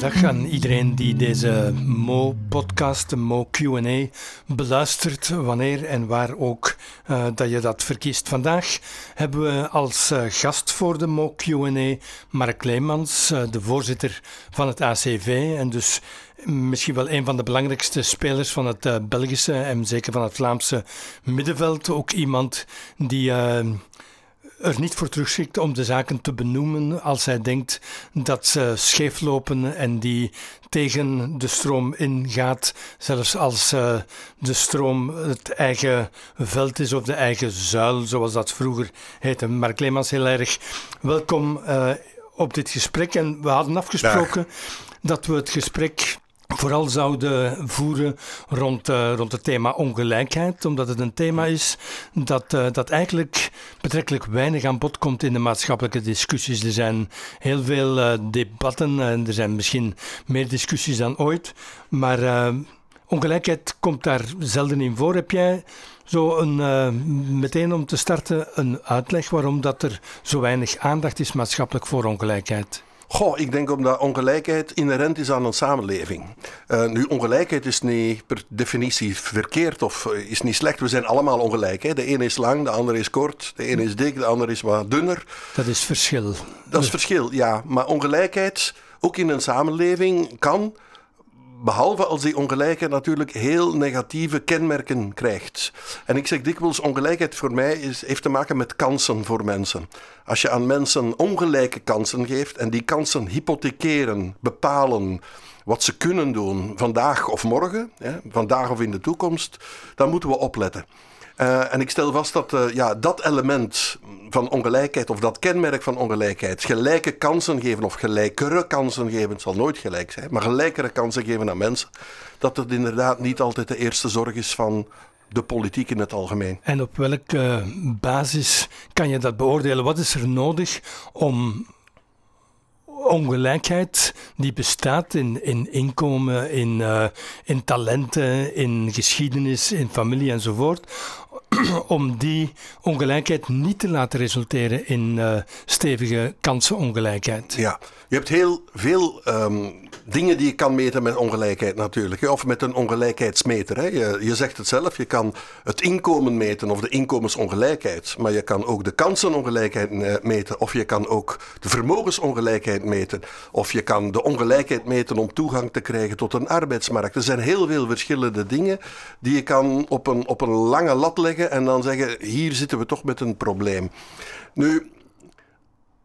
Goedendag aan iedereen die deze Mo-podcast, Mo-Q&A, beluistert, wanneer en waar ook uh, dat je dat verkiest. Vandaag hebben we als uh, gast voor de Mo-Q&A Mark Leemans, uh, de voorzitter van het ACV en dus misschien wel een van de belangrijkste spelers van het Belgische en zeker van het Vlaamse middenveld. Ook iemand die er niet voor terugschikt om de zaken te benoemen als hij denkt dat ze scheef lopen en die tegen de stroom ingaat, zelfs als uh, de stroom het eigen veld is of de eigen zuil, zoals dat vroeger heette. Mark Leemans, heel erg welkom uh, op dit gesprek. En we hadden afgesproken dat we het gesprek vooral zouden voeren rond, uh, rond het thema ongelijkheid, omdat het een thema is dat, uh, dat eigenlijk betrekkelijk weinig aan bod komt in de maatschappelijke discussies. Er zijn heel veel uh, debatten en er zijn misschien meer discussies dan ooit, maar ongelijkheid komt daar zelden in voor. Heb jij zo een, meteen om te starten een uitleg waarom dat er zo weinig aandacht is maatschappelijk voor ongelijkheid? Goh, ik denk omdat ongelijkheid inherent is aan een samenleving. Uh, nu, ongelijkheid is niet per definitie verkeerd of eh, is niet slecht. We zijn allemaal ongelijk. Hè? De ene is lang, de andere is kort. De ene is dik, de andere is wat dunner. Dat is verschil. Dat is verschil, ja. Maar ongelijkheid, ook in een samenleving, kan Behalve als die ongelijkheid natuurlijk heel negatieve kenmerken krijgt. En ik zeg dikwijls, ongelijkheid voor mij is, heeft te maken met kansen voor mensen. Als je aan mensen ongelijke kansen geeft en die kansen hypothekeren, bepalen wat ze kunnen doen vandaag of morgen, vandaag of in de toekomst, dan moeten we opletten. Uh, en ik stel vast dat uh, ja, dat element van ongelijkheid, of dat kenmerk van ongelijkheid, gelijke kansen geven of gelijkere kansen geven, het zal nooit gelijk zijn, maar gelijkere kansen geven aan mensen, dat het inderdaad niet altijd de eerste zorg is van de politiek in het algemeen. En op welke uh, basis kan je dat beoordelen? Wat is er nodig om ongelijkheid die bestaat in, in inkomen, in, in talenten, in geschiedenis, in familie enzovoort, om die ongelijkheid niet te laten resulteren in uh, stevige kansenongelijkheid. Ja, je hebt heel veel um, dingen die je kan meten met ongelijkheid natuurlijk. Of met een ongelijkheidsmeter. Hè. Je, je zegt het zelf, je kan het inkomen meten of de inkomensongelijkheid. Maar je kan ook de kansenongelijkheid eh, meten. Of je kan ook de vermogensongelijkheid meten. Of je kan de ongelijkheid meten om toegang te krijgen tot een arbeidsmarkt. Er zijn heel veel verschillende dingen die je kan op een, op een lange lat leggen en dan zeggen: hier zitten we toch met een probleem. Nu,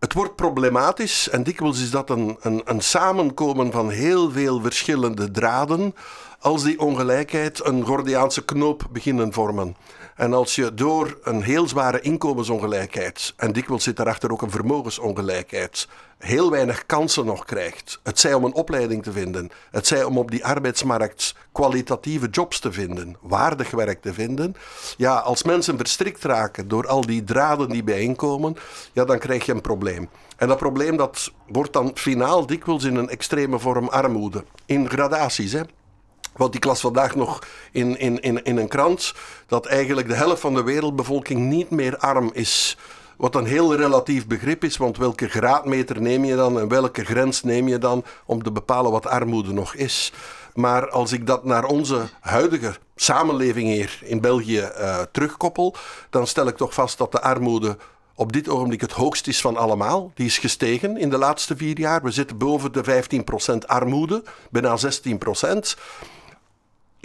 het wordt problematisch en dikwijls is dat een, een, een, samenkomen van heel veel verschillende draden als die ongelijkheid een Gordiaanse knoop beginnen vormen. En als je door een heel zware inkomensongelijkheid, en dikwijls zit daarachter ook een vermogensongelijkheid, heel weinig kansen nog krijgt. Het zij om een opleiding te vinden, het zij om op die arbeidsmarkt kwalitatieve jobs te vinden, waardig werk te vinden. Ja, als mensen verstrikt raken door al die draden die bijeenkomen, ja, dan krijg je een probleem. En dat probleem dat wordt dan finaal dikwijls in een extreme vorm armoede. In gradaties, hè. Want ik las vandaag nog in, in, in, in een krant dat eigenlijk de helft van de wereldbevolking niet meer arm is. Wat een heel relatief begrip is, want welke graadmeter neem je dan en welke grens neem je dan om te bepalen wat armoede nog is? Maar als ik dat naar onze huidige samenleving hier in België uh, terugkoppel, dan stel ik toch vast dat de armoede op dit ogenblik het hoogst is van allemaal. Die is gestegen in de laatste vier jaar. We zitten boven de 15% armoede, bijna 16%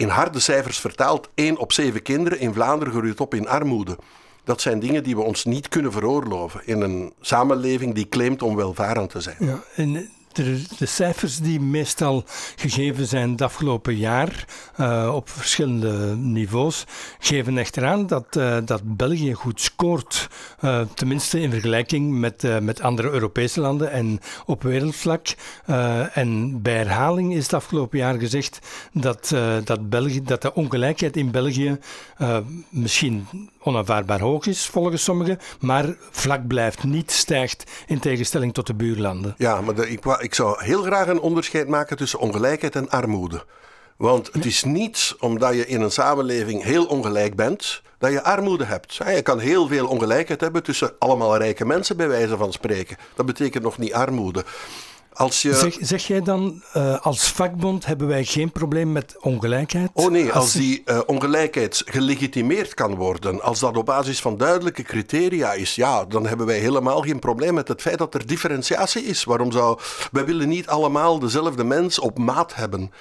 in harde cijfers vertaald, 1 op 7 kinderen in Vlaanderen groeit op in armoede. Dat zijn dingen die we ons niet kunnen veroorloven in een samenleving die claimt om welvarend te zijn. Ja, de, cijfers die meestal gegeven zijn het afgelopen jaar uh, op verschillende niveaus, geven echter aan dat, uh, dat België goed scoort. Uh, tenminste in vergelijking met, met andere Europese landen en op wereldvlak. en bij herhaling is het afgelopen jaar gezegd dat, dat, België, dat de ongelijkheid in België misschien onaanvaardbaar hoog is volgens sommigen, maar vlak blijft, niet stijgt in tegenstelling tot de buurlanden. Ja, maar de, ik, ik zou heel graag een onderscheid maken tussen ongelijkheid en armoede. Want het is niet omdat je in een samenleving heel ongelijk bent, dat je armoede hebt. Je kan heel veel ongelijkheid hebben tussen allemaal rijke mensen, bij wijze van spreken. Dat betekent nog niet armoede. Als je... zeg, zeg jij dan, uh, als vakbond hebben wij geen probleem met ongelijkheid? Oh nee, als, die uh, ongelijkheid gelegitimeerd kan worden, als dat op basis van duidelijke criteria is, ja, dan hebben wij helemaal geen probleem met het feit dat er differentiatie is. Waarom zou... Wij willen niet allemaal dezelfde mens op maat hebben.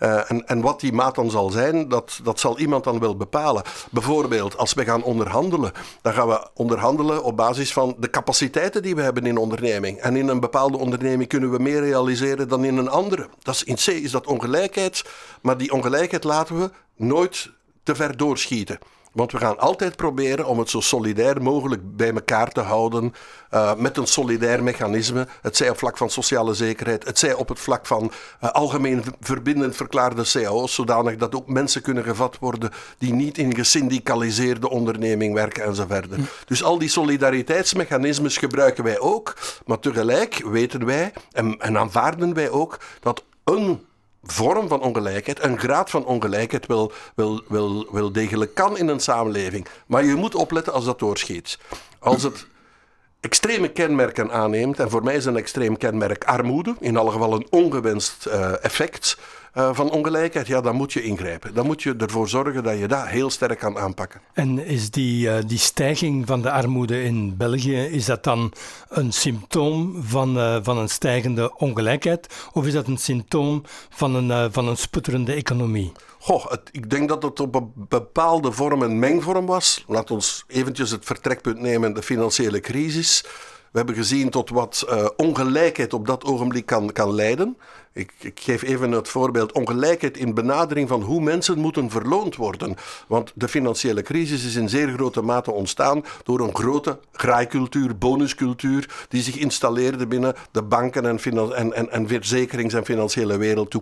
Uh, en, en wat die maat dan zal zijn, dat, dat zal iemand dan wel bepalen. Bijvoorbeeld, als we gaan onderhandelen, dan gaan we onderhandelen op basis van de capaciteiten die we hebben in onderneming. En in een bepaalde onderneming kunnen we meer realiseren dan in een andere. Dat is, in C is dat ongelijkheid, maar die ongelijkheid laten we nooit te ver doorschieten. Want we gaan altijd proberen om het zo solidair mogelijk bij elkaar te houden. Uh, met een solidair mechanisme. Het zij op vlak van sociale zekerheid. Het zij op het vlak van uh, algemeen verbindend verklaarde cao's. Zodanig dat ook mensen kunnen gevat worden die niet in gesyndicaliseerde onderneming werken enzovoort. Hm. Dus al die solidariteitsmechanismes gebruiken wij ook. Maar tegelijk weten wij en, en aanvaarden wij ook dat een vorm van ongelijkheid, een graad van ongelijkheid wel, wel, wel, wel degelijk kan in een samenleving. Maar je moet opletten als dat doorschiet. Als het extreme kenmerken aanneemt, en voor mij is een extreem kenmerk armoede, in alle geval een ongewenst uh, effect, uh, van ongelijkheid, ja, dan moet je ingrijpen. Dan moet je ervoor zorgen dat je dat heel sterk kan aanpakken. En is die, uh, die stijging van de armoede in België, is dat dan een symptoom van, uh, van een stijgende ongelijkheid? Of is dat een symptoom van een, van een sputterende economie? Goh, het, ik denk dat het op een bepaalde vorm een mengvorm was. Laat ons eventjes het vertrekpunt nemen, de financiële crisis. We hebben gezien tot wat uh, ongelijkheid op dat ogenblik kan, kan leiden. Ik, ik, geef even het voorbeeld ongelijkheid in benadering van hoe mensen moeten verloond worden. Want de financiële crisis is in zeer grote mate ontstaan door een grote graaikultuur, bonuscultuur, die zich installeerde binnen de banken en, en, en, verzekerings- en financiële wereld.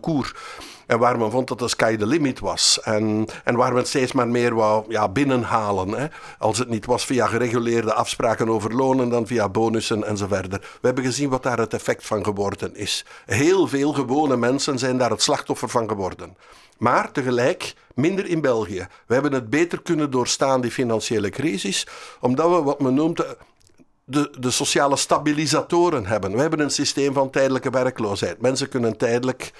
En waar men vond dat de sky the limit was. En, en waar men steeds maar meer wou ja, binnenhalen. Hè. Als het niet was via gereguleerde afspraken over lonen, dan via bonussen en zo verder. We hebben gezien wat daar het effect van geworden is. Heel veel gewone mensen zijn daar het slachtoffer van geworden. Maar tegelijk minder in België. We hebben het beter kunnen doorstaan, die financiële crisis, omdat we wat men noemt de, de sociale stabilisatoren hebben. We hebben een systeem van tijdelijke werkloosheid. Mensen kunnen tijdelijk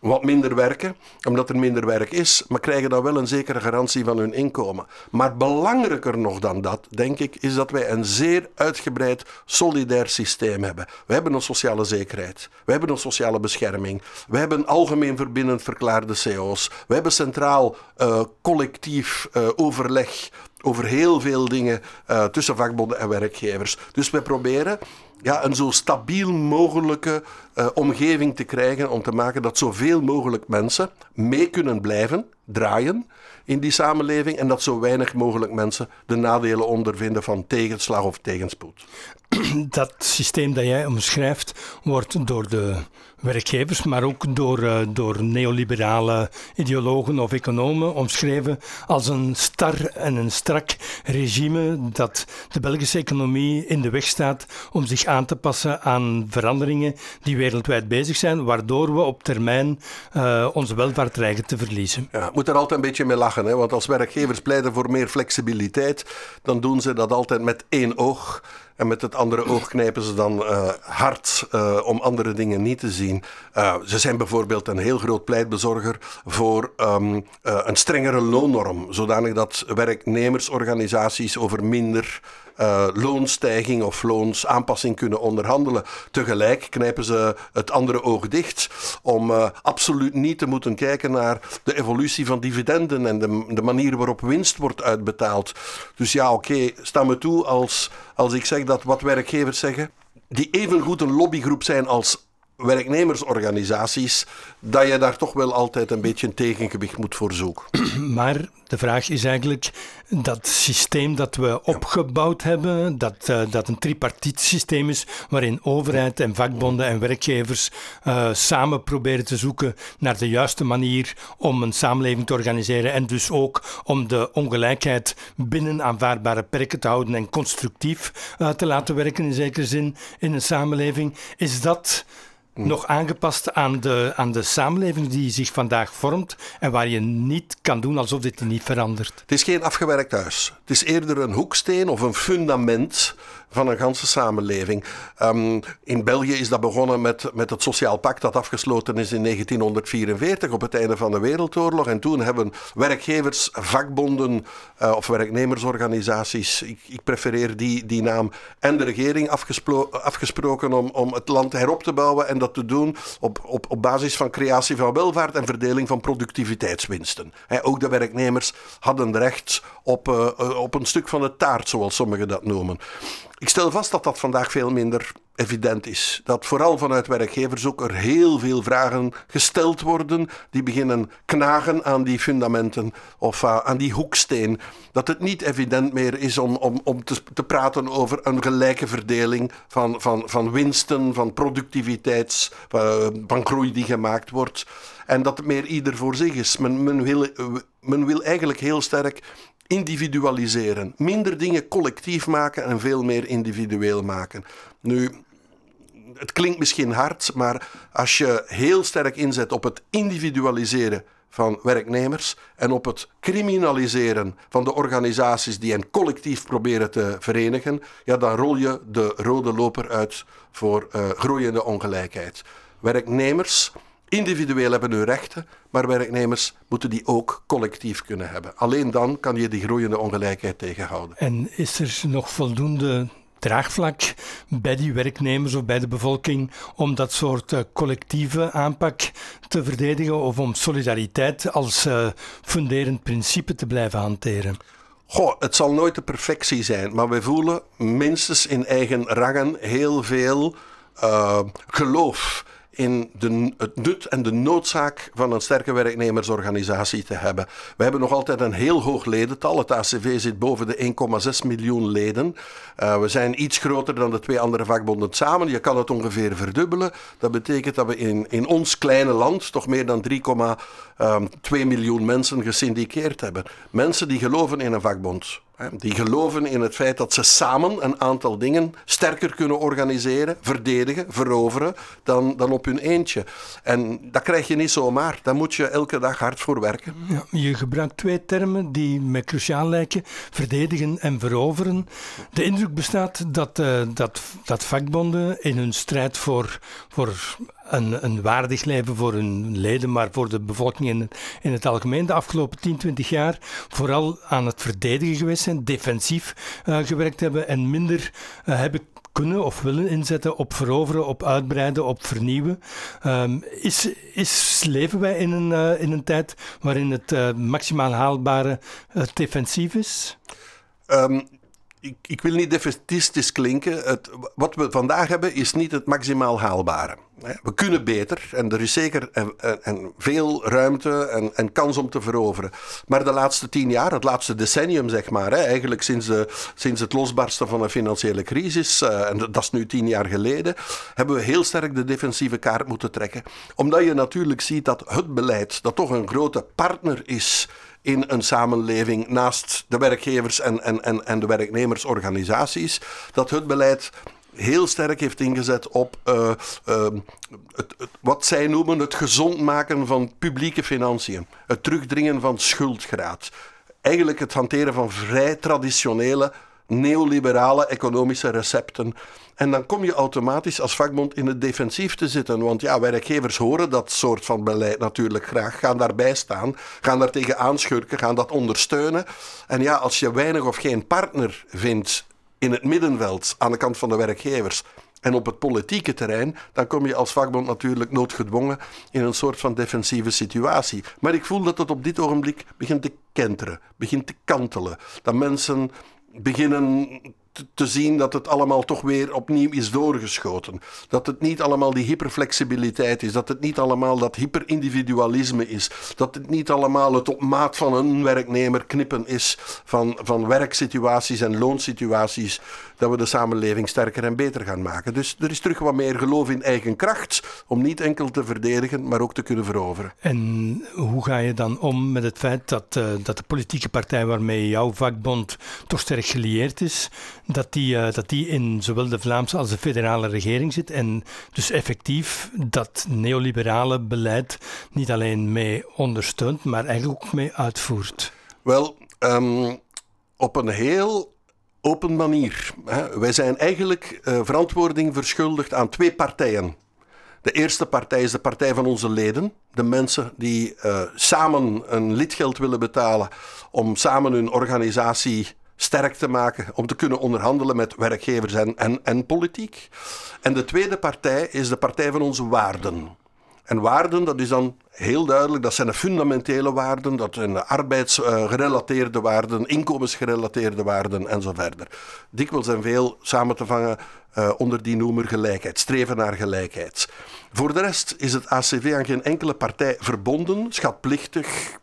wat minder werken, omdat er minder werk is, maar krijgen dan wel een zekere garantie van hun inkomen. Maar belangrijker nog dan dat, denk ik, is dat wij een zeer uitgebreid solidair systeem hebben. We hebben een sociale zekerheid, we hebben een sociale bescherming, we hebben algemeen verbindend verklaarde CO's, we hebben centraal uh, collectief uh, overleg over heel veel dingen uh, tussen vakbonden en werkgevers. Dus we proberen ja, een zo stabiel mogelijke uh, omgeving te krijgen om te maken dat zoveel mogelijk mensen mee kunnen blijven draaien in die samenleving en dat zo weinig mogelijk mensen de nadelen ondervinden van tegenslag of tegenspoed. Dat systeem dat jij omschrijft wordt door de werkgevers, maar ook door, uh, door neoliberale ideologen of economen omschreven als een star en een strak regime dat de Belgische economie in de weg staat om zich aan te passen aan veranderingen die wereldwijd bezig zijn, waardoor we op termijn uh, onze welvaart dreigen te verliezen. Ja, moet er altijd een beetje mee lachen, hè? want als werkgevers pleiten voor meer flexibiliteit, dan doen ze dat altijd met één oog. En met het andere oog knijpen ze dan uh, hard uh, om andere dingen niet te zien. Uh, ze zijn bijvoorbeeld een heel groot pleitbezorger voor um, een strengere loonnorm. Zodanig dat werknemersorganisaties over minder loonstijging of loonsaanpassing kunnen onderhandelen. Tegelijk knijpen ze het andere oog dicht om absoluut niet te moeten kijken naar de evolutie van dividenden en de, de manier waarop winst wordt uitbetaald. Dus ja, oké, okay, sta me toe als, als ik zeg dat wat werkgevers zeggen, die evengoed een lobbygroep zijn als werknemersorganisaties, dat je daar toch wel altijd een beetje een tegengewicht moet voor zoeken. Maar de vraag is eigenlijk dat systeem dat we opgebouwd hebben, dat, uh, dat een tripartiet systeem is, waarin overheid en vakbonden en werkgevers uh, samen proberen te zoeken naar de juiste manier om een samenleving te organiseren en dus ook om de ongelijkheid binnen aanvaardbare perken te houden en constructief uh, te laten werken in zekere zin in een samenleving. Is dat nog aangepast aan de, aan de samenleving die zich vandaag vormt en waar je niet kan doen alsof dit niet verandert. Het is geen afgewerkt huis. Het is eerder een hoeksteen of een fundament van een ganse samenleving. Um, in België is dat begonnen met, met het Sociaal Pact dat afgesloten is in 1944 op het einde van de Wereldoorlog. En toen hebben werkgevers, vakbonden uh, of werknemersorganisaties, ik, ik, prefereer die, die naam, en de regering afgesproken om, om het land herop te bouwen en dat te doen op, op, op basis van creatie van welvaart en verdeling van productiviteitswinsten. Ook de werknemers hadden recht op, uh, op een stuk van de taart, zoals sommigen dat noemen. Ik stel vast dat dat vandaag veel minder evident is. Dat vooral vanuit werkgevers ook er heel veel vragen gesteld worden die beginnen knagen aan die fundamenten of uh, aan die hoeksteen. Dat het niet evident meer is om, om, om te, te praten over een gelijke verdeling van, van, van winsten, van productiviteits, uh, van groei die gemaakt wordt. En dat het meer ieder voor zich is. Men, men, wil, men wil eigenlijk heel sterk individualiseren. Minder dingen collectief maken en veel meer individueel maken. Nu, het klinkt misschien hard, maar als je heel sterk inzet op het individualiseren van werknemers en op het criminaliseren van de organisaties die hen collectief proberen te verenigen, ja, dan rol je de rode loper uit voor uh, groeiende ongelijkheid. Werknemers Individueel hebben hun rechten, maar werknemers moeten die ook collectief kunnen hebben. Alleen dan kan je die groeiende ongelijkheid tegenhouden. En is er nog voldoende draagvlak bij die werknemers of bij de bevolking om dat soort uh, collectieve aanpak te verdedigen of om solidariteit als uh, funderend principe te blijven hanteren? Goh, het zal nooit de perfectie zijn, maar wij voelen minstens in eigen rangen heel veel uh, geloof in de, het nut en de noodzaak van een sterke werknemersorganisatie te hebben. We hebben nog altijd een heel hoog ledental. Het ACV zit boven de 1,6 miljoen leden. Uh, we zijn iets groter dan de twee andere vakbonden samen. Je kan het ongeveer verdubbelen. Dat betekent dat we in, in ons kleine land toch meer dan 3,2 um, miljoen mensen gesyndiceerd hebben. Mensen die geloven in een vakbond. Die geloven in het feit dat ze samen een aantal dingen sterker kunnen organiseren, verdedigen, veroveren dan, dan op hun eentje. En dat krijg je niet zomaar. Daar moet je elke dag hard voor werken. Ja, je gebruikt twee termen die me cruciaal lijken: verdedigen en veroveren. De indruk bestaat dat, uh, dat, dat vakbonden in hun strijd voor, voor een, een waardig leven voor hun leden, maar voor de bevolking in, in het algemeen de afgelopen 10, 20 jaar vooral aan het verdedigen geweest zijn, defensief uh, gewerkt hebben en minder uh, hebben kunnen of willen inzetten op veroveren, op uitbreiden, op vernieuwen. Um, is, is, leven wij in een, uh, in een tijd waarin het maximaal haalbare defensief is? Um, ik, wil niet defetistisch klinken. Het, wat we vandaag hebben is niet het maximaal haalbare. We kunnen beter en er is zeker en, en veel ruimte en, en, kans om te veroveren. Maar de laatste tien jaar, het laatste decennium zeg maar, eigenlijk sinds, de, sinds het losbarsten van een financiële crisis, uh, en dat is nu tien jaar geleden, hebben we heel sterk de defensieve kaart moeten trekken. Omdat je natuurlijk ziet dat het beleid, dat toch een grote partner is in een samenleving naast de werkgevers en, en, en, en de werknemersorganisaties, dat het beleid heel sterk heeft ingezet op uh, het, het, wat zij noemen het gezond maken van publieke financiën. Het terugdringen van schuldgraad. Eigenlijk het hanteren van vrij traditionele neoliberale economische recepten. En dan kom je automatisch als vakbond in het defensief te zitten. Want ja, werkgevers horen dat soort van beleid natuurlijk graag, gaan daarbij staan, gaan daar tegen aanschurken, gaan dat ondersteunen. En ja, als je weinig of geen partner vindt in het middenveld aan de kant van de werkgevers en op het politieke terrein, dan kom je als vakbond natuurlijk noodgedwongen in een soort van defensieve situatie. Maar ik voel dat het op dit ogenblik begint te kenteren, begint te kantelen. Dat mensen beginnen te zien dat het allemaal toch weer opnieuw is doorgeschoten. Dat het niet allemaal die hyperflexibiliteit is. Dat het niet allemaal dat hyperindividualisme is. Dat het niet allemaal het op maat van een werknemer knippen is van, van werksituaties en loonsituaties. Dat we de samenleving sterker en beter gaan maken. Dus er is terug wat meer geloof in eigen kracht. Om niet enkel te verdedigen, maar ook te kunnen veroveren. En hoe ga je dan om met het feit dat, uh, dat de politieke partij waarmee jouw vakbond toch sterk gelieerd is, dat die, eh, dat die in zowel de Vlaamse als de federale regering zit. En dus effectief dat neoliberale beleid niet alleen mee ondersteunt, maar eigenlijk ook mee uitvoert. Wel, ehm, op een heel open manier. Wij zijn eigenlijk uh, verantwoording verschuldigd aan twee partijen. De eerste partij is de partij van onze leden. De mensen die uh, samen een lidgeld willen betalen om samen hun organisatie sterk te maken, om te kunnen onderhandelen met werkgevers en, en, en politiek. En de tweede partij is de partij van onze waarden. En waarden, dat is dan heel duidelijk, dat zijn de fundamentele waarden, dat zijn de arbeidsgerelateerde waarden, inkomensgerelateerde waarden en zo verder. Dikwijls zijn veel samen te vangen uh, onder die noemer gelijkheid, streven naar gelijkheid. Voor de rest is het ACV aan geen enkele partij verbonden, schatplichtig,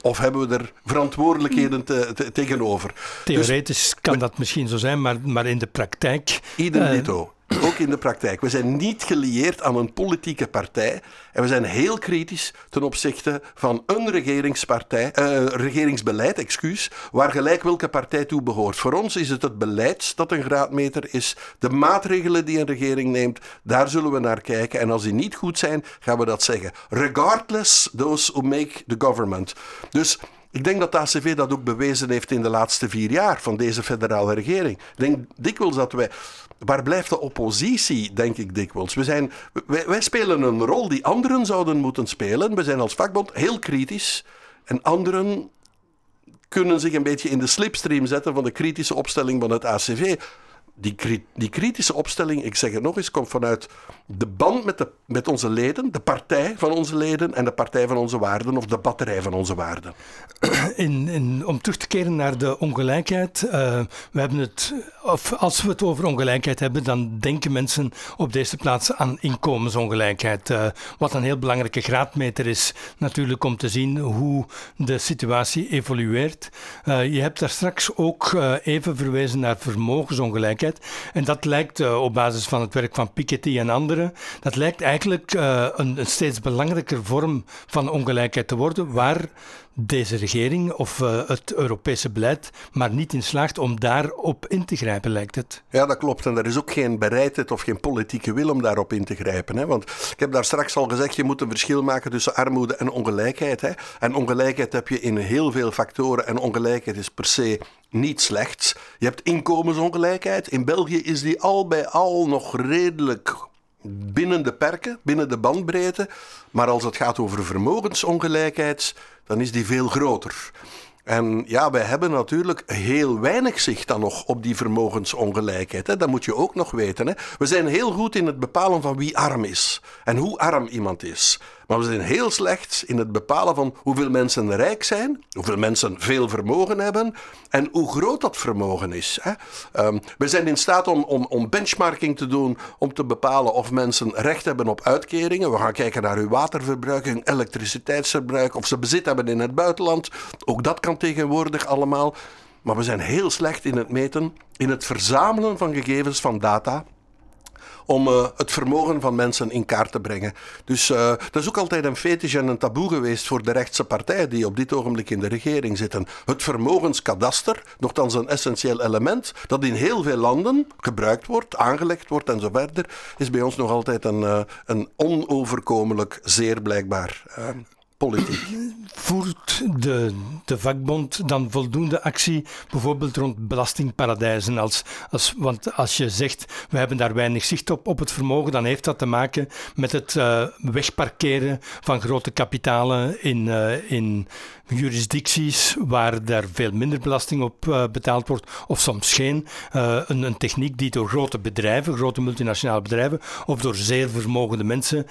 of hebben we er verantwoordelijkheden te, tegenover? Theoretisch dus, kan dat misschien zo zijn, maar, maar in de praktijk. Idem dito ook in de praktijk. We zijn niet gelieerd aan een politieke partij en we zijn heel kritisch ten opzichte van een regeringspartij, uh, regeringsbeleid, excuus, waar gelijk welke partij toe behoort. Voor ons is het het beleid dat een graadmeter is. De maatregelen die een regering neemt, daar zullen we naar kijken. En als die niet goed zijn, gaan we dat zeggen. Regardless those who make the government. Dus ik denk dat de ACV dat ook bewezen heeft in de laatste vier jaar van deze federale regering. Ik denk dikwijls dat wij Waar blijft de oppositie, denk ik dikwijls? We zijn, wij, wij spelen een rol die anderen zouden moeten spelen. We zijn als vakbond heel kritisch. En anderen kunnen zich een beetje in de slipstream zetten van de kritische opstelling van het ACV die, die kritische opstelling, ik zeg het nog eens, komt vanuit de band met, de, met onze leden, de partij van onze leden en de partij van onze waarden of de batterij van onze waarden. In, in, om terug te keren naar de ongelijkheid, uh, we hebben het, of als we het over ongelijkheid hebben, dan denken mensen op deze plaats aan inkomensongelijkheid. Uh, wat een heel belangrijke graadmeter is, natuurlijk om te zien hoe de situatie evolueert. Uh, je hebt daar straks ook even verwezen naar vermogensongelijkheid. En dat lijkt op basis van het werk van Piketty en anderen, dat lijkt eigenlijk uh, een, steeds belangrijker vorm van ongelijkheid te worden, waar deze regering of uh, het Europese beleid maar niet in slaagt om daarop in te grijpen, lijkt het. Ja, dat klopt. En er is ook geen bereidheid of geen politieke wil om daarop in te grijpen. Hè? Want ik heb daar straks al gezegd, je moet een verschil maken tussen armoede en ongelijkheid. Hè? En ongelijkheid heb je in heel veel factoren en ongelijkheid is per se niet slechts. Je hebt inkomensongelijkheid. In België is die al bij al nog redelijk binnen de perken, binnen de bandbreedte. Maar als het gaat over vermogensongelijkheid, dan is die veel groter. En ja, wij hebben natuurlijk heel weinig zicht dan nog op die vermogensongelijkheid. Hè. Dat moet je ook nog weten. Hè. We zijn heel goed in het bepalen van wie arm is en hoe arm iemand is. Maar we zijn heel slecht in het bepalen van hoeveel mensen rijk zijn, hoeveel mensen veel vermogen hebben en hoe groot dat vermogen is. Hè. Um, we zijn in staat om, om, om benchmarking te doen, om te bepalen of mensen recht hebben op uitkeringen. We gaan kijken naar hun waterverbruik, hun elektriciteitsverbruik, of ze bezit hebben in het buitenland. Ook dat kan tegenwoordig allemaal. Maar we zijn heel slecht in het meten, in het verzamelen van gegevens, van data om uh, het vermogen van mensen in kaart te brengen. Dus uh, dat is ook altijd een fetish en een taboe geweest voor de rechtse partijen die op dit ogenblik in de regering zitten. Het vermogenskadaster, nogthans een essentieel element, dat in heel veel landen gebruikt wordt, aangelegd wordt en zo verder, is bij ons nog altijd een, uh, een onoverkomelijk zeer blijkbaar politiek. Voert de, de vakbond dan voldoende actie, bijvoorbeeld rond belastingparadijzen? Als, als, want als je zegt, we hebben daar weinig zicht op, op het vermogen, dan heeft dat te maken met het uh, wegparkeren van grote kapitalen in, uh, in jurisdicties waar daar veel minder belasting op uh, betaald wordt, of soms geen. een, een, techniek die door grote bedrijven, grote multinationale bedrijven, of door zeer vermogende mensen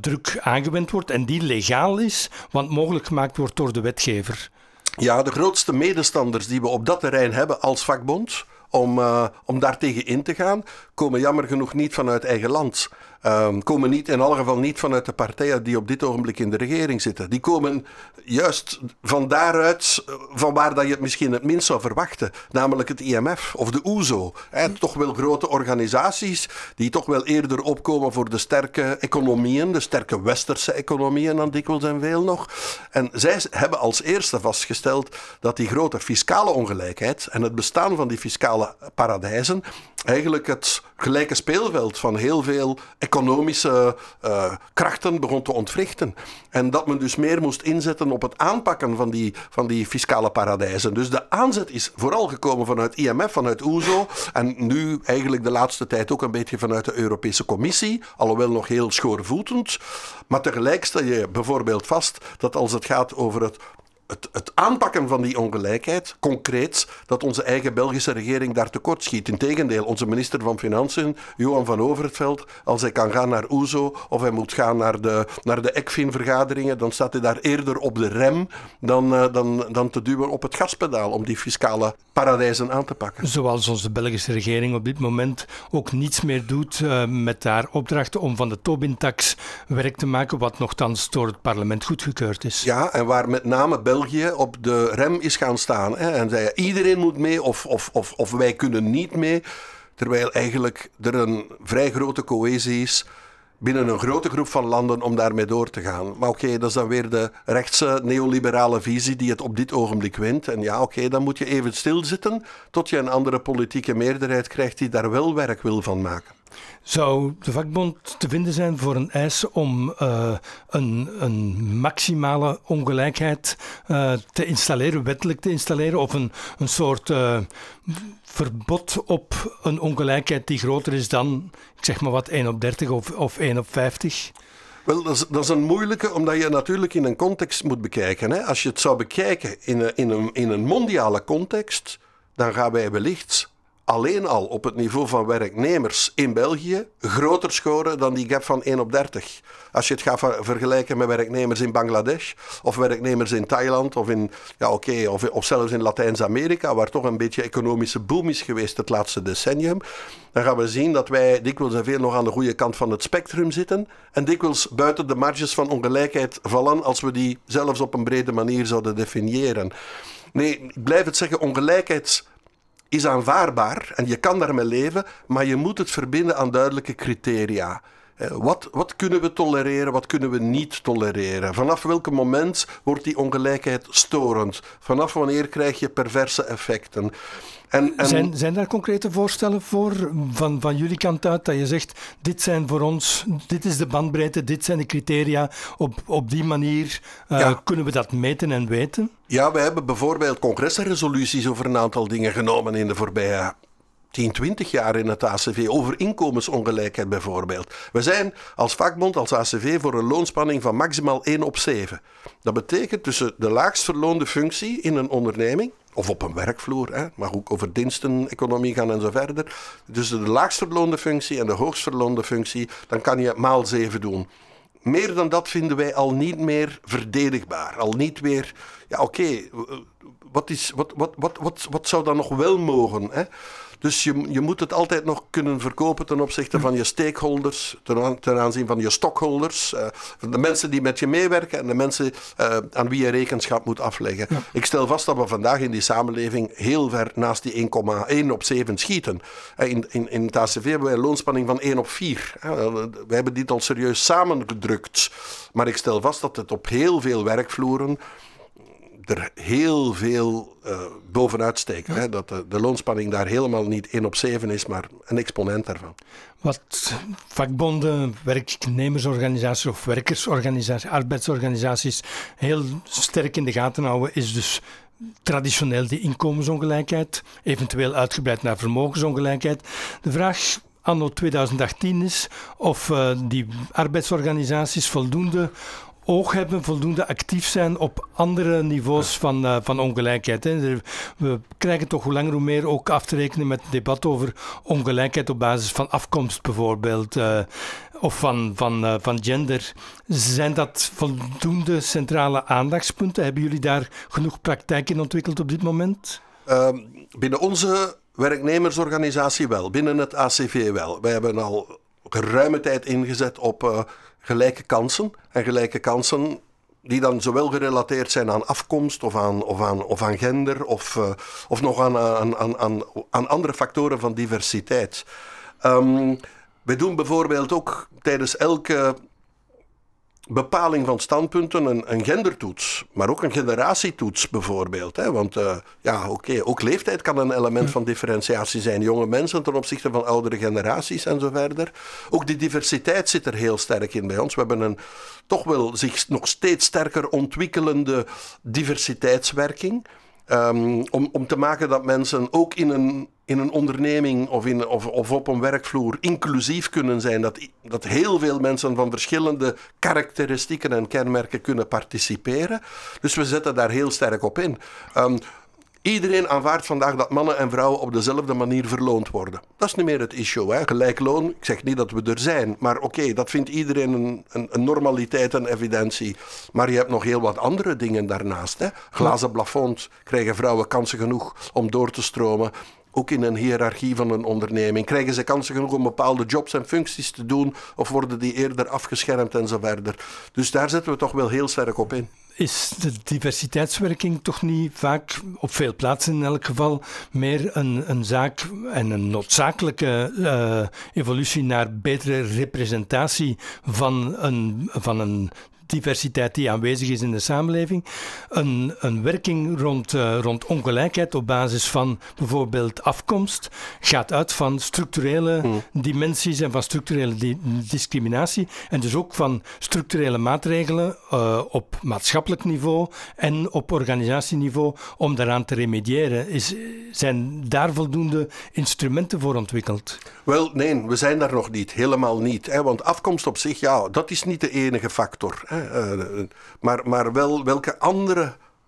druk aangewend wordt en die legaal is want mogelijk gemaakt wordt door de wetgever. Ja, de grootste medestanders die we op dat terrein hebben als vakbond, om, uh, om daartegen in te gaan, komen jammer genoeg niet vanuit eigen land. Ehm, komen niet, in alle geval niet vanuit de partijen die op dit ogenblik in de regering zitten. Die komen juist van daaruit, van waar dat je het misschien het minst zou verwachten. Namelijk het IMF of de OESO. Hè, toch wel grote organisaties die toch wel eerder opkomen voor de sterke economieën, de sterke westerse economieën dan dikwijls en veel nog. En zij hebben als eerste vastgesteld dat die grote fiscale ongelijkheid en het bestaan van die fiscale paradijzen eigenlijk het gelijke speelveld van heel veel economische uh, krachten begon te ontwrichten. En dat men dus meer moest inzetten op het aanpakken van die, van die fiscale paradijzen. Dus de aanzet is vooral gekomen vanuit IMF, vanuit OESO en nu eigenlijk de laatste tijd ook een beetje vanuit de Europese Commissie, alhoewel nog heel schoorvoetend. Maar tegelijk stel je bijvoorbeeld vast dat als het gaat over het het, het, aanpakken van die ongelijkheid, concreet, dat onze eigen Belgische regering daar tekort schiet. Integendeel, onze minister van Financiën, Johan van Overveld, als hij kan gaan naar OESO of hij moet gaan naar de, naar de ECFIN-vergaderingen, dan staat hij daar eerder op de rem dan, uh, dan, dan te duwen op het gaspedaal om die fiscale paradijzen aan te pakken. Zoals onze Belgische regering op dit moment ook niets meer doet uh, met haar opdrachten om van de Tobin-tax werk te maken, wat nogthans door het parlement goedgekeurd is. Ja, en waar met name België op de rem is gaan staan. Hè, en zei iedereen moet mee of, of, of, of wij kunnen niet mee. Terwijl eigenlijk er een vrij grote cohesie is binnen een grote groep van landen om daarmee door te gaan. Maar oké, dat is dan weer de rechtse neoliberale visie die het op dit ogenblik wint. En ja, oké, dan moet je even stilzitten tot je een andere politieke meerderheid krijgt die daar wel werk wil van maken. Zou de vakbond te vinden zijn voor een eis om uh, een, een, maximale ongelijkheid uh, te installeren, wettelijk te installeren, of een, een soort uh, verbod op een ongelijkheid die groter is dan, ik zeg maar wat, 1 op 30 of, of 1 op 50? Wel, dat is, dat is, een moeilijke, omdat je natuurlijk in een context moet bekijken. Hè? Als je het zou bekijken in een, in, een, in een mondiale context, dan gaan wij wellicht alleen al op het niveau van werknemers in België groter scoren dan die gap van 1 op 30. Als je het gaat vergelijken met werknemers in Bangladesh of werknemers in Thailand of, in, ja, oké, of, zelfs in Latijns-Amerika, waar toch een beetje economische boom is geweest het laatste decennium, dan gaan we zien dat wij dikwijls en veel nog aan de goede kant van het spectrum zitten en dikwijls buiten de marges van ongelijkheid vallen als we die zelfs op een brede manier zouden definiëren. Nee, ik blijf het zeggen, ongelijkheid is aanvaardbaar en je kan daarmee leven, maar je moet het verbinden aan duidelijke criteria. Eh, wat, wat, kunnen we tolereren, wat kunnen we niet tolereren? Vanaf welk moment wordt die ongelijkheid storend? Vanaf wanneer krijg je perverse effecten? En, en... Zijn, zijn daar concrete voorstellen voor van, van jullie kant uit dat je zegt: dit zijn voor ons, dit is de bandbreedte, dit zijn de criteria. Op, op die manier uh, kunnen we dat meten en weten? Ja, we hebben bijvoorbeeld congresresoluties over een aantal dingen genomen in de voorbije 10, 20 jaar in het ACV, over inkomensongelijkheid bijvoorbeeld. We zijn als vakbond, als ACV, voor een loonspanning van maximaal 1 op 7. Dat betekent tussen de laagst verloonde functie in een onderneming, of op een werkvloer, hè, mag ook over diensteneconomie gaan en zo verder. Dus de laagst verloonde functie en de hoogst verloonde functie, dan kan je maal 7 doen. Meer dan dat vinden wij al niet meer verdedigbaar. Al niet meer, ja oké, wat, is, wat, wat, wat, wat, wat zou dan nog wel mogen? Hè? Dus je, je moet het altijd nog kunnen verkopen ten opzichte van je stakeholders, ten, ten aanzien van je stockholders, uh, de mensen die met je meewerken en de mensen uh, aan wie je rekenschap moet afleggen. Ik stel vast dat we vandaag in die samenleving heel ver naast die 1,1 op 7 schieten. Eh, in, in, in het ACV hebben wij een loonspanning van 1 op 4. We hebben dit al serieus samengedrukt. Maar ik stel vast dat het op heel veel werkvloeren er heel veel uh, bovenuit steken. Hè? Dat de, de, loonspanning daar helemaal niet 1 op 7 is, maar een exponent daarvan. Wat vakbonden, werknemersorganisaties of werkersorganisaties, arbeidsorganisaties heel sterk in de gaten houden, is dus traditioneel die inkomensongelijkheid, eventueel uitgebreid naar vermogensongelijkheid. De vraag anno 2018 is of uh, die arbeidsorganisaties voldoende oog hebben, voldoende actief zijn op andere niveaus van, uh, van ongelijkheid. Hè. We krijgen toch hoe langer hoe meer ook af te rekenen met het debat over ongelijkheid op basis van afkomst bijvoorbeeld. Uh, of van, van, uh, van gender. Zijn dat voldoende centrale aandachtspunten? Hebben jullie daar genoeg praktijk in ontwikkeld op dit moment? Ehm, binnen onze werknemersorganisatie wel, binnen het ACV wel. Wij hebben al geruime tijd ingezet op gelijke kansen. En gelijke kansen die dan zowel gerelateerd zijn aan afkomst of aan, of aan, of aan gender of, of nog aan, aan, aan, aan, andere factoren van diversiteit. Um, we doen bijvoorbeeld ook tijdens elke bepaling van standpunten een, een gendertoets, maar ook een generatietoets bijvoorbeeld. Hè? Want uh, ja, oké, ook leeftijd kan een element van differentiatie zijn. Jonge mensen ten opzichte van oudere generaties en zo verder. Ook die diversiteit zit er heel sterk in bij ons. We hebben een toch wel zich nog steeds sterker ontwikkelende diversiteitswerking. Um, om, om te maken dat mensen ook in een, in een onderneming of, in, of, of op een werkvloer inclusief kunnen zijn. Dat, dat heel veel mensen van verschillende karakteristieken en kenmerken kunnen participeren. Dus we zetten daar heel sterk op in. Um, Iedereen aanvaardt vandaag dat mannen en vrouwen op dezelfde manier verloond worden. Dat is niet meer het issue. Hè? Gelijk loon, ik zeg niet dat we er zijn, maar oké, dat vindt iedereen een, een, normaliteit en evidentie. Maar je hebt nog heel wat andere dingen daarnaast. Hè? Glazen plafond krijgen vrouwen kansen genoeg om door te stromen ook in een hiërarchie van een onderneming? Krijgen ze kansen genoeg om bepaalde jobs en functies te doen? Of worden die eerder afgeschermd en zo verder? Dus daar zetten we toch wel heel sterk op in is de diversiteitswerking toch niet vaak, op veel plaatsen in elk geval, meer een, een zaak en een noodzakelijke uh, evolutie naar betere representatie van een, van een diversiteit die aanwezig is in de samenleving. Een, een werking rond, uh, rond ongelijkheid op basis van bijvoorbeeld afkomst gaat uit van structurele hmm. dimensies en van structurele di discriminatie. En dus ook van structurele maatregelen uh, op maatschappelijk niveau en op organisatieniveau om daaraan te remediëren. Is, zijn daar voldoende instrumenten voor ontwikkeld? Wel, nee, we zijn daar nog niet. Helemaal niet. Hè? Want afkomst op zich, ja, dat is niet de enige factor. Hè? Eh, maar, maar wel welke andere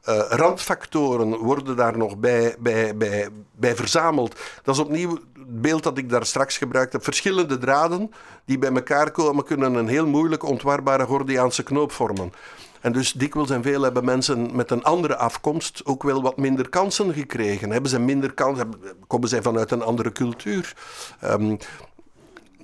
uh, randfactoren worden daar nog bij, bij, bij, bij verzameld. Dat is opnieuw het beeld dat ik daar straks gebruikt heb. Verschillende draden die bij elkaar komen, kunnen een heel moeilijk ontwarbare Gordiaanse knoop vormen. En dus dikwijls en veel hebben mensen met een andere afkomst ook wel wat minder kansen gekregen. Hebben ze minder kansen, komen zij vanuit een andere cultuur. Um,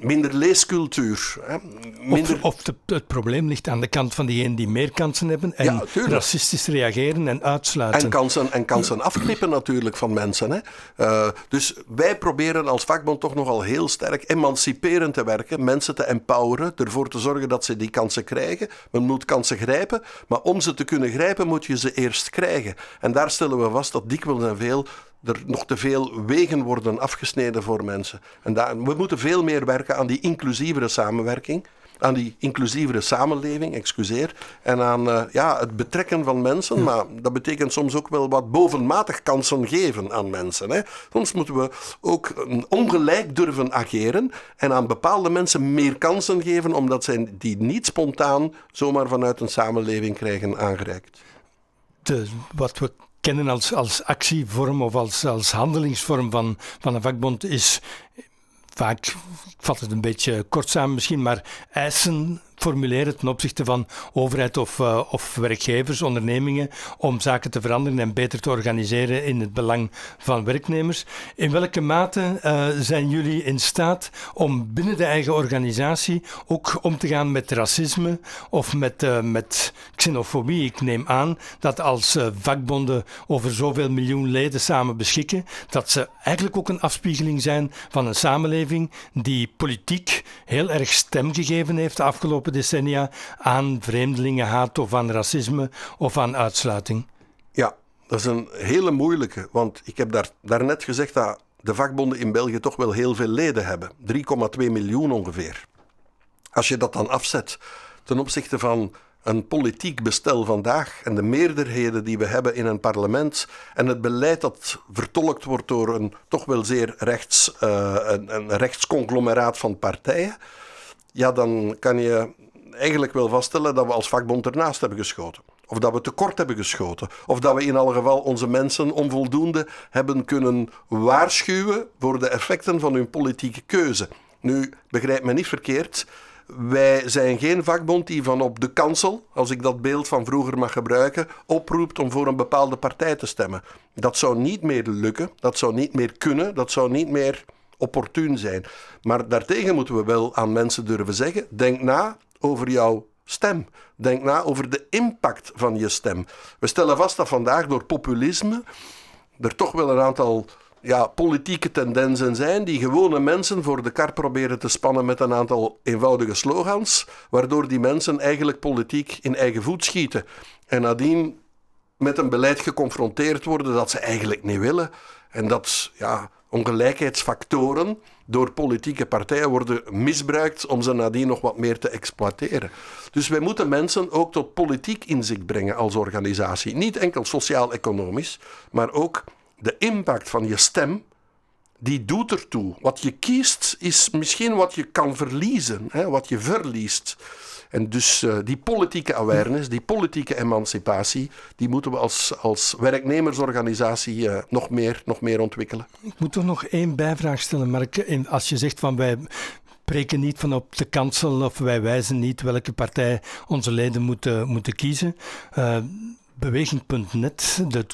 minder leescultuur. Hè. Minder... Of, of het probleem ligt aan de kant van diegenen die meer kansen hebben en racistisch reageren en uitsluiten. En kansen, en kansen afknippen natuurlijk van mensen. Hè. Uh, dus wij proberen als vakbond toch nogal heel sterk emanciperend te werken, mensen te empoweren, ervoor te zorgen dat ze die kansen krijgen. Men moet kansen grijpen, maar om ze te kunnen grijpen moet je ze eerst krijgen. En daar stellen we vast dat dikwijls en veel er nog te veel wegen worden afgesneden voor mensen. En daar, we moeten veel meer werken aan die inclusievere samenwerking, aan die inclusievere samenleving, excuseer, en aan uh, ja, het betrekken van mensen. Maar dat betekent soms ook wel wat bovenmatig kansen geven aan mensen. Hè. Soms moeten we ook ongelijk durven ageren en aan bepaalde mensen meer kansen geven, omdat zij die niet spontaan zomaar vanuit een samenleving krijgen aangereikt. De, wat we kennen als, als actievorm of als, als handelingsvorm van, van een vakbond is vaak, ik vat het een beetje kort samen misschien, maar eisen formuleren ten opzichte van overheid of, uh, of werkgevers, ondernemingen, om zaken te veranderen en beter te organiseren in het belang van werknemers. In welke mate uh, zijn jullie in staat om binnen de eigen organisatie ook om te gaan met racisme of met, uh, met xenofobie? Ik neem aan dat als vakbonden over zoveel miljoen leden samen beschikken, dat ze eigenlijk ook een afspiegeling zijn van een samenleving die politiek heel erg stem gegeven heeft de afgelopen decennia aan vreemdelingenhaat of aan racisme of aan uitsluiting? Ja, dat is een hele moeilijke. Want ik heb daar, daarnet gezegd dat de vakbonden in België toch wel heel veel leden hebben. 3,2 miljoen ongeveer. Als je dat dan afzet ten opzichte van een politiek bestel vandaag en de meerderheden die we hebben in een parlement en het beleid dat vertolkt wordt door een toch wel zeer rechts, uh, een, een rechtsconglomeraat van partijen, ja, dan kan je eigenlijk wel vaststellen dat we als vakbond ernaast hebben geschoten. Of dat we tekort hebben geschoten. Of dat we in alle geval onze mensen onvoldoende hebben kunnen waarschuwen voor de effecten van hun politieke keuze. Nu, begrijp me niet verkeerd. Wij zijn geen vakbond die van op de kansel, als ik dat beeld van vroeger mag gebruiken, oproept om voor een bepaalde partij te stemmen. Dat zou niet meer lukken, dat zou niet meer kunnen, dat zou niet meer opportun zijn. Maar daartegen moeten we wel aan mensen durven zeggen: denk na over jouw stem. Denk na over de impact van je stem. We stellen vast dat vandaag door populisme er toch wel een aantal ja, politieke tendensen zijn die gewone mensen voor de kar proberen te spannen met een aantal eenvoudige slogans, waardoor die mensen eigenlijk politiek in eigen voet schieten. En nadien met een beleid geconfronteerd worden dat ze eigenlijk niet willen. En dat ja, ongelijkheidsfactoren door politieke partijen worden misbruikt om ze nadien nog wat meer te exploiteren. Dus wij moeten mensen ook tot politiek inzicht brengen als organisatie. Niet enkel sociaal-economisch, maar ook de impact van je stem, die doet ertoe. Wat je kiest is misschien wat je kan verliezen, hè, wat je verliest. En dus uh, die politieke awareness, die politieke emancipatie, die moeten we als, als werknemersorganisatie uh, nog, meer, nog meer ontwikkelen. Ik moet toch nog één bijvraag stellen, Mark. Als je zegt van wij preken niet van op de kansel of wij wijzen niet welke partij onze leden moeten, moeten kiezen. Uh, Beweging.net, de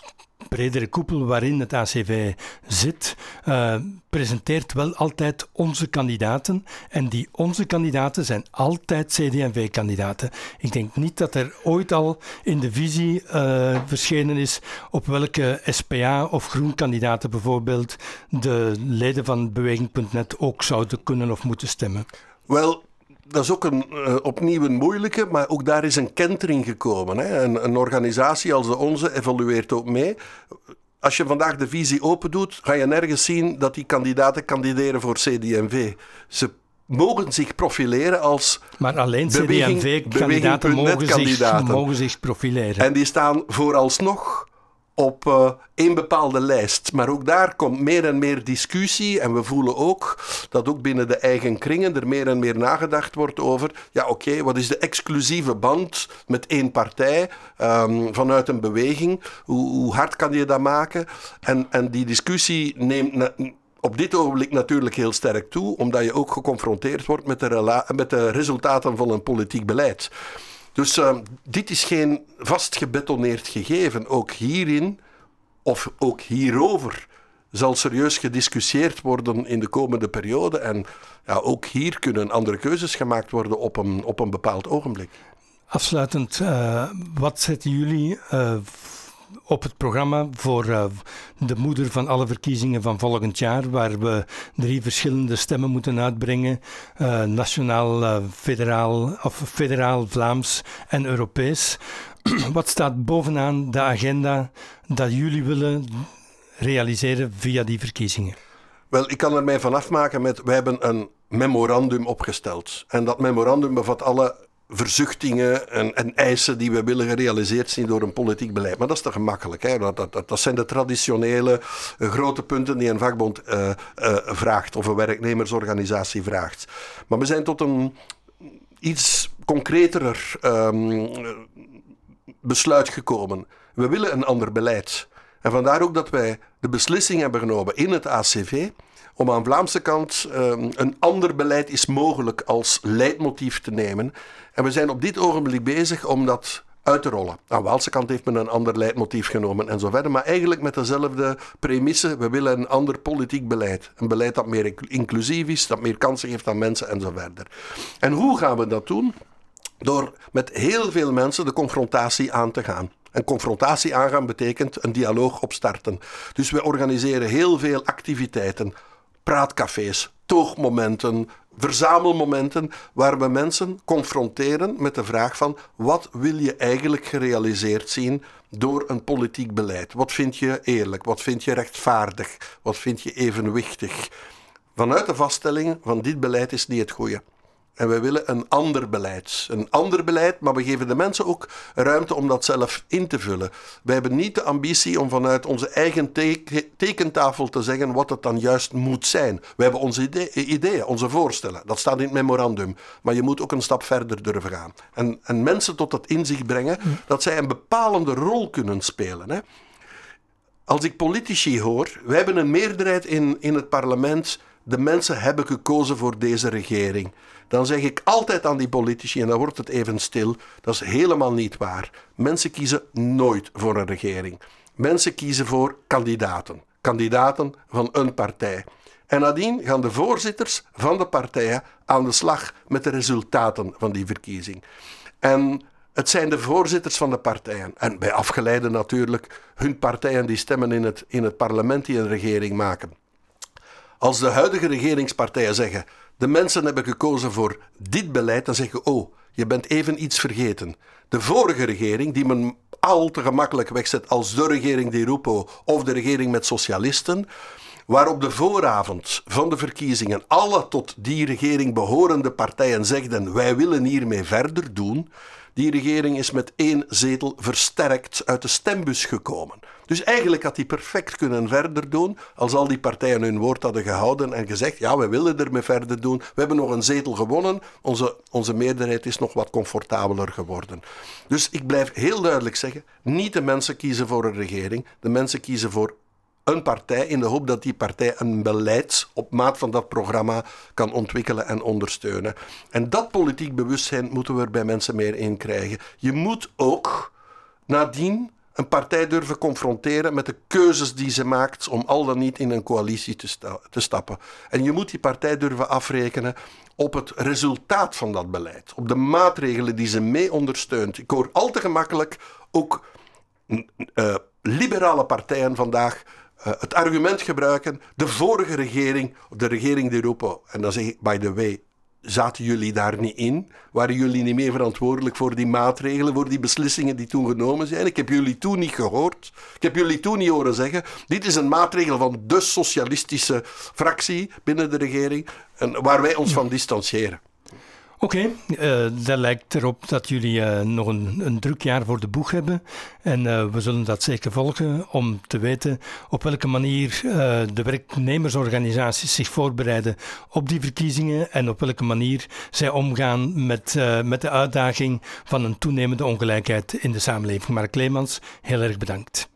bredere koepel waarin het ACV zit, uh, presenteert wel altijd onze kandidaten. En die onze kandidaten zijn altijd CD&V-kandidaten. Ik denk niet dat er ooit al in de visie uh, verschenen is op welke SPA of groenkandidaten bijvoorbeeld de leden van Beweging.net ook zouden kunnen of moeten stemmen. Wel, dat is ook een, uh, opnieuw een moeilijke, maar ook daar is een kentering gekomen. Hè. Een, een, organisatie als de onze evolueert ook mee. Als je vandaag de visie open doet, ga je nergens zien dat die kandidaten kandideren voor CD&V. Ze mogen zich profileren als. Maar alleen CD&V-kandidaten mogen, mogen zich profileren. En die staan vooralsnog op uh, één bepaalde lijst. Maar ook daar komt meer en meer discussie. En we voelen ook dat ook binnen de eigen kringen er meer en meer nagedacht wordt over. Ja, oké, wat is de exclusieve band met één partij um, vanuit een beweging? Hoe, hoe, hard kan je dat maken? En, en die discussie neemt. op dit ogenblik natuurlijk heel sterk toe, omdat je ook geconfronteerd wordt met de, met de resultaten van een politiek beleid. Dus uh, dit is geen vastgebetoneerd gegeven. Ook hierin, of ook hierover, zal serieus gediscussieerd worden in de komende periode. En ja, ook hier kunnen andere keuzes gemaakt worden op een, op een bepaald ogenblik. Afsluitend, uh, wat zetten jullie uh, op het programma voor uh, de moeder van alle verkiezingen van volgend jaar, waar we drie verschillende stemmen moeten uitbrengen: uh, nationaal, uh, federaal, of federaal, Vlaams en Europees. Wat staat bovenaan de agenda dat jullie willen realiseren via die verkiezingen? Wel, ik kan er mij van afmaken met: wij hebben een memorandum opgesteld. En dat memorandum bevat alle verzuchtingen en, en, eisen die we willen gerealiseerd zien door een politiek beleid. Maar dat is te gemakkelijk. Hè? Dat, dat, dat zijn de traditionele uh, grote punten die een vakbond uh, uh, vraagt of een werknemersorganisatie vraagt. Maar we zijn tot een iets concreter um, besluit gekomen. We willen een ander beleid. En vandaar ook dat wij de beslissing hebben genomen in het ACV om aan Vlaamse kant um, een ander beleid is mogelijk als leidmotief te nemen. En we zijn op dit ogenblik bezig om dat uit te rollen. Aan Waalse kant heeft men een ander leidmotief genomen en zo verder, maar eigenlijk met dezelfde premisse. We willen een ander politiek beleid. Een beleid dat meer inclusief is, dat meer kansen geeft aan mensen en zo verder. En hoe gaan we dat doen? Door met heel veel mensen de confrontatie aan te gaan. En confrontatie aangaan betekent een dialoog opstarten. Dus we organiseren heel veel activiteiten, praatcafés, toogmomenten, verzamelmomenten waar we mensen confronteren met de vraag van wat wil je eigenlijk gerealiseerd zien door een politiek beleid? Wat vind je eerlijk? Wat vind je rechtvaardig? Wat vind je evenwichtig? Vanuit de vaststelling van dit beleid is niet het goede. En we willen een ander beleid. Een ander beleid, maar we geven de mensen ook ruimte om dat zelf in te vullen. Wij hebben niet de ambitie om vanuit onze eigen tekentafel te zeggen wat het dan juist moet zijn. We hebben onze ideeën, onze voorstellen. Dat staat in het memorandum. Maar je moet ook een stap verder durven gaan. En, en mensen tot het inzicht brengen dat zij een bepalende rol kunnen spelen. Hè. Als ik politici hoor, wij hebben een meerderheid in, in het parlement. De mensen hebben gekozen voor deze regering dan zeg ik altijd aan die politici, en dan wordt het even stil, dat is helemaal niet waar. Mensen kiezen nooit voor een regering. Mensen kiezen voor kandidaten. kandidaten van een partij. En nadien gaan de voorzitters van de partijen aan de slag met de resultaten van die verkiezing. En het zijn de voorzitters van de partijen. En bij afgeleide natuurlijk hun partijen die stemmen in het, in het parlement die een regering maken. Als de huidige regeringspartijen zeggen: de mensen hebben gekozen voor dit beleid, dan zeggen oh, je bent even iets vergeten. De vorige regering, die men al te gemakkelijk wegzet als de regering die Rupo of de regering met socialisten, waar op de vooravond van de verkiezingen alle tot die regering behorende partijen zegden: wij willen hiermee verder doen. Die regering is met één zetel versterkt uit de stembus gekomen. Dus eigenlijk had hij perfect kunnen verder doen als al die partijen hun woord hadden gehouden en gezegd: ja, we willen ermee verder doen. We hebben nog een zetel gewonnen. Onze, onze meerderheid is nog wat comfortabeler geworden. Dus ik blijf heel duidelijk zeggen: niet de mensen kiezen voor een regering, de mensen kiezen voor een partij in de hoop dat die partij een beleid op maat van dat programma kan ontwikkelen en ondersteunen. En dat politiek bewustzijn moeten we er bij mensen meer in krijgen. Je moet ook nadien een partij durven confronteren met de keuzes die ze maakt om al dan niet in een coalitie te, te stappen. En je moet die partij durven afrekenen op het resultaat van dat beleid, op de maatregelen die ze mee ondersteunt. Ik hoor al te gemakkelijk ook uh, liberale partijen vandaag uh, het argument gebruiken, de vorige regering, de regering die roepen, en dan zeg ik, by the way, zaten jullie daar niet in? Waren jullie niet meer verantwoordelijk voor die maatregelen, voor die beslissingen die toen genomen zijn? Ik heb jullie toen niet gehoord. Ik heb jullie toen niet horen zeggen, dit is een maatregel van de socialistische fractie binnen de regering, en waar wij ons van distancieren. Oké, okay, uh, dat lijkt erop dat jullie uh, nog een, een, druk jaar voor de boeg hebben. En uh, we zullen dat zeker volgen om te weten op welke manier de werknemersorganisaties zich voorbereiden op die verkiezingen en op welke manier zij omgaan met, met de uitdaging van een toenemende ongelijkheid in de samenleving. Mark Leemans, heel erg bedankt.